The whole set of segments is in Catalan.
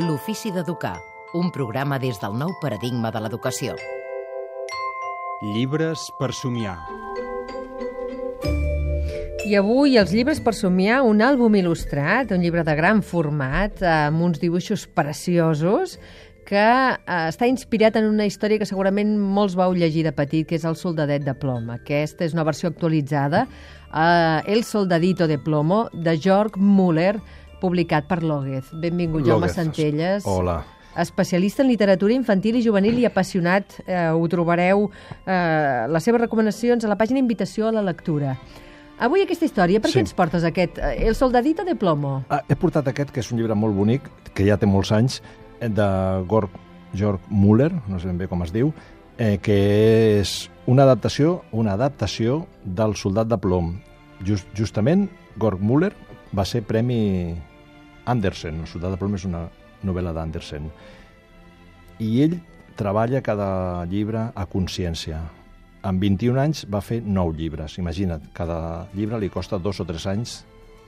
L'ofici d'educar, un programa des del nou paradigma de l'educació. Llibres per somiar. I avui els llibres per somiar, un àlbum il·lustrat, un llibre de gran format, amb uns dibuixos preciosos, que eh, està inspirat en una història que segurament molts vau llegir de petit, que és El soldadet de plom. Aquesta és una versió actualitzada, eh, El soldadito de plomo, de Georg Müller, publicat per Lóguez. Benvingut, Jaume. Centelles. Hola. Especialista en literatura infantil i juvenil i apassionat. Eh, ho trobareu, eh, les seves recomanacions, a la pàgina Invitació a la lectura. Avui aquesta història, per Sí. què ens portes aquest? eh, El soldadito de plomo. Ah, he portat aquest, que és un llibre molt bonic, que ja té molts anys, eh, de Gorg, Georg Müller, no sé ben bé com es diu, eh, que és una adaptació, una adaptació del Soldat de Plom. Just, justament, Gorg Müller va ser Premi Andersen. El Soldat de Plom és una novel·la d'Andersen. I ell treballa cada llibre a consciència. Amb 21 anys va fer 9 llibres. Imagina't, cada llibre li costa dos o tres anys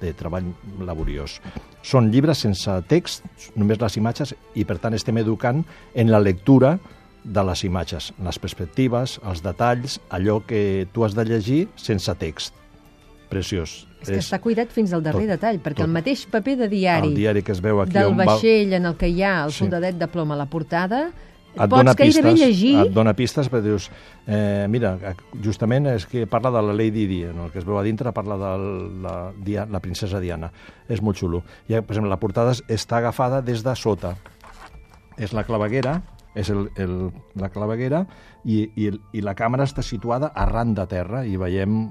de treball laboriós. Són llibres sense text, només les imatges, i per tant estem educant en la lectura de les imatges, les perspectives, els detalls, allò que tu has de llegir sense text. Preciós. És que està cuidat fins al darrer tot, detall, perquè tot. el mateix paper de diari, el diari que es veu aquí del vaixell en el que hi ha el Sí. soldadet de plom a la portada, et pots dona gairebé pistes, llegir... et dona pistes perquè dius, eh, mira, justament és que parla de la Lady Di, no? el que es veu a dintre parla de la, Dia, la princesa Diana. És molt xulo. I, per exemple, la portada es- està agafada des de sota. És la claveguera, és el, el, la claveguera i, i, i la càmera està situada arran de terra i veiem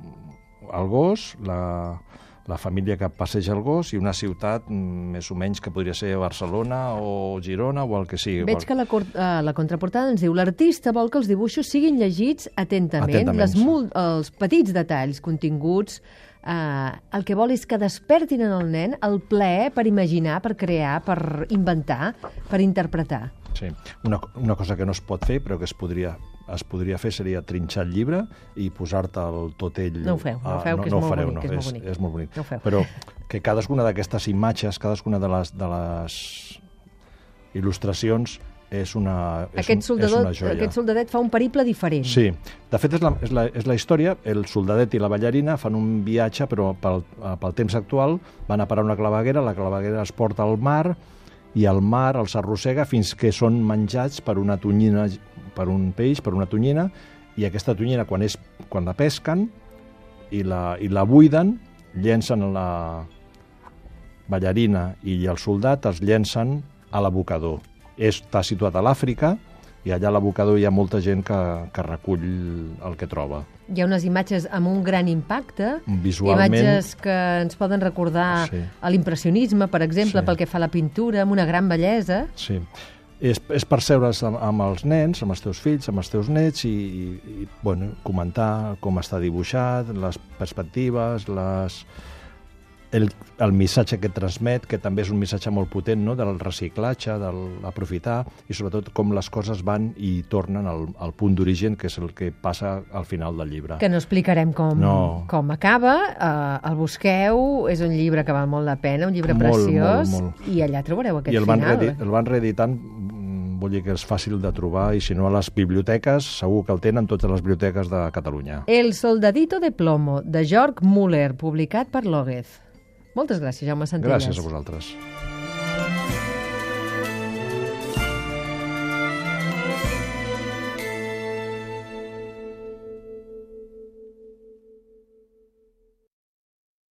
el gos, la, la família que passeja el gos i una ciutat mm, més o menys que podria ser Barcelona o Girona o el que sigui. Veig que la, eh, la contraportada ens diu l'artista vol que els dibuixos siguin llegits atentament, Atentament, les mul els petits detalls continguts, eh, el que vol és que despertin en el nen el plaer per imaginar, per crear, per inventar, per interpretar. Sí. Una, una cosa que no es pot fer, però que es podria, es podria fer seria trinxar el llibre i posar-te el tot ell... No ho feu, no ho feu, que és no molt fareu, bonic, no, que és molt és, bonic. és molt bonic. No ho feu. Però que cadascuna d'aquestes imatges, cadascuna de les, de les il·lustracions és una, és, Aquest, un, és una joia. aquest soldadet fa un periple diferent. Sí, de fet és la, és, la, és la història, el soldadet i la ballarina fan un viatge, però pel, pel temps actual van a parar una claveguera, la claveguera es porta al mar i el mar els arrossega fins que són menjats per una tonyina, per un peix, per una tonyina, i aquesta tonyina quan, és, quan la pesquen i la, i la buiden, llencen la ballarina i el soldat els llencen a l'abocador. Està situat a l'Àfrica i allà a l'abocador hi ha molta gent que, que recull el que troba. Hi ha unes imatges amb un gran impacte, Visualment- imatges que ens poden recordar Sí. l'impressionisme, per exemple, Sí. pel que fa a la pintura, amb una gran bellesa. Sí. És, és per seure's amb, amb els nens, amb els teus fills, amb els teus nets i, i, i bueno, comentar com està dibuixat, les perspectives, les, el, el missatge que transmet, que també és un missatge molt potent, no?, del reciclatge, de l'aprofitar, i sobretot com les coses van i tornen al, al punt d'origen, que és el que passa al final del llibre. que no explicarem com, No. com acaba, eh, el busqueu, és un llibre que val molt la pena, un llibre Molt, preciós, molt, molt. i allà trobareu aquest I el van, final. reedi, el van reeditant, mm, vull dir que és fàcil de trobar, i si no a les biblioteques, segur que el tenen totes les biblioteques de Catalunya. El soldadito de plomo, de Georg Müller, publicat per Lóguez. Moltes gràcies, Jaume Centelles. Gràcies a vosaltres.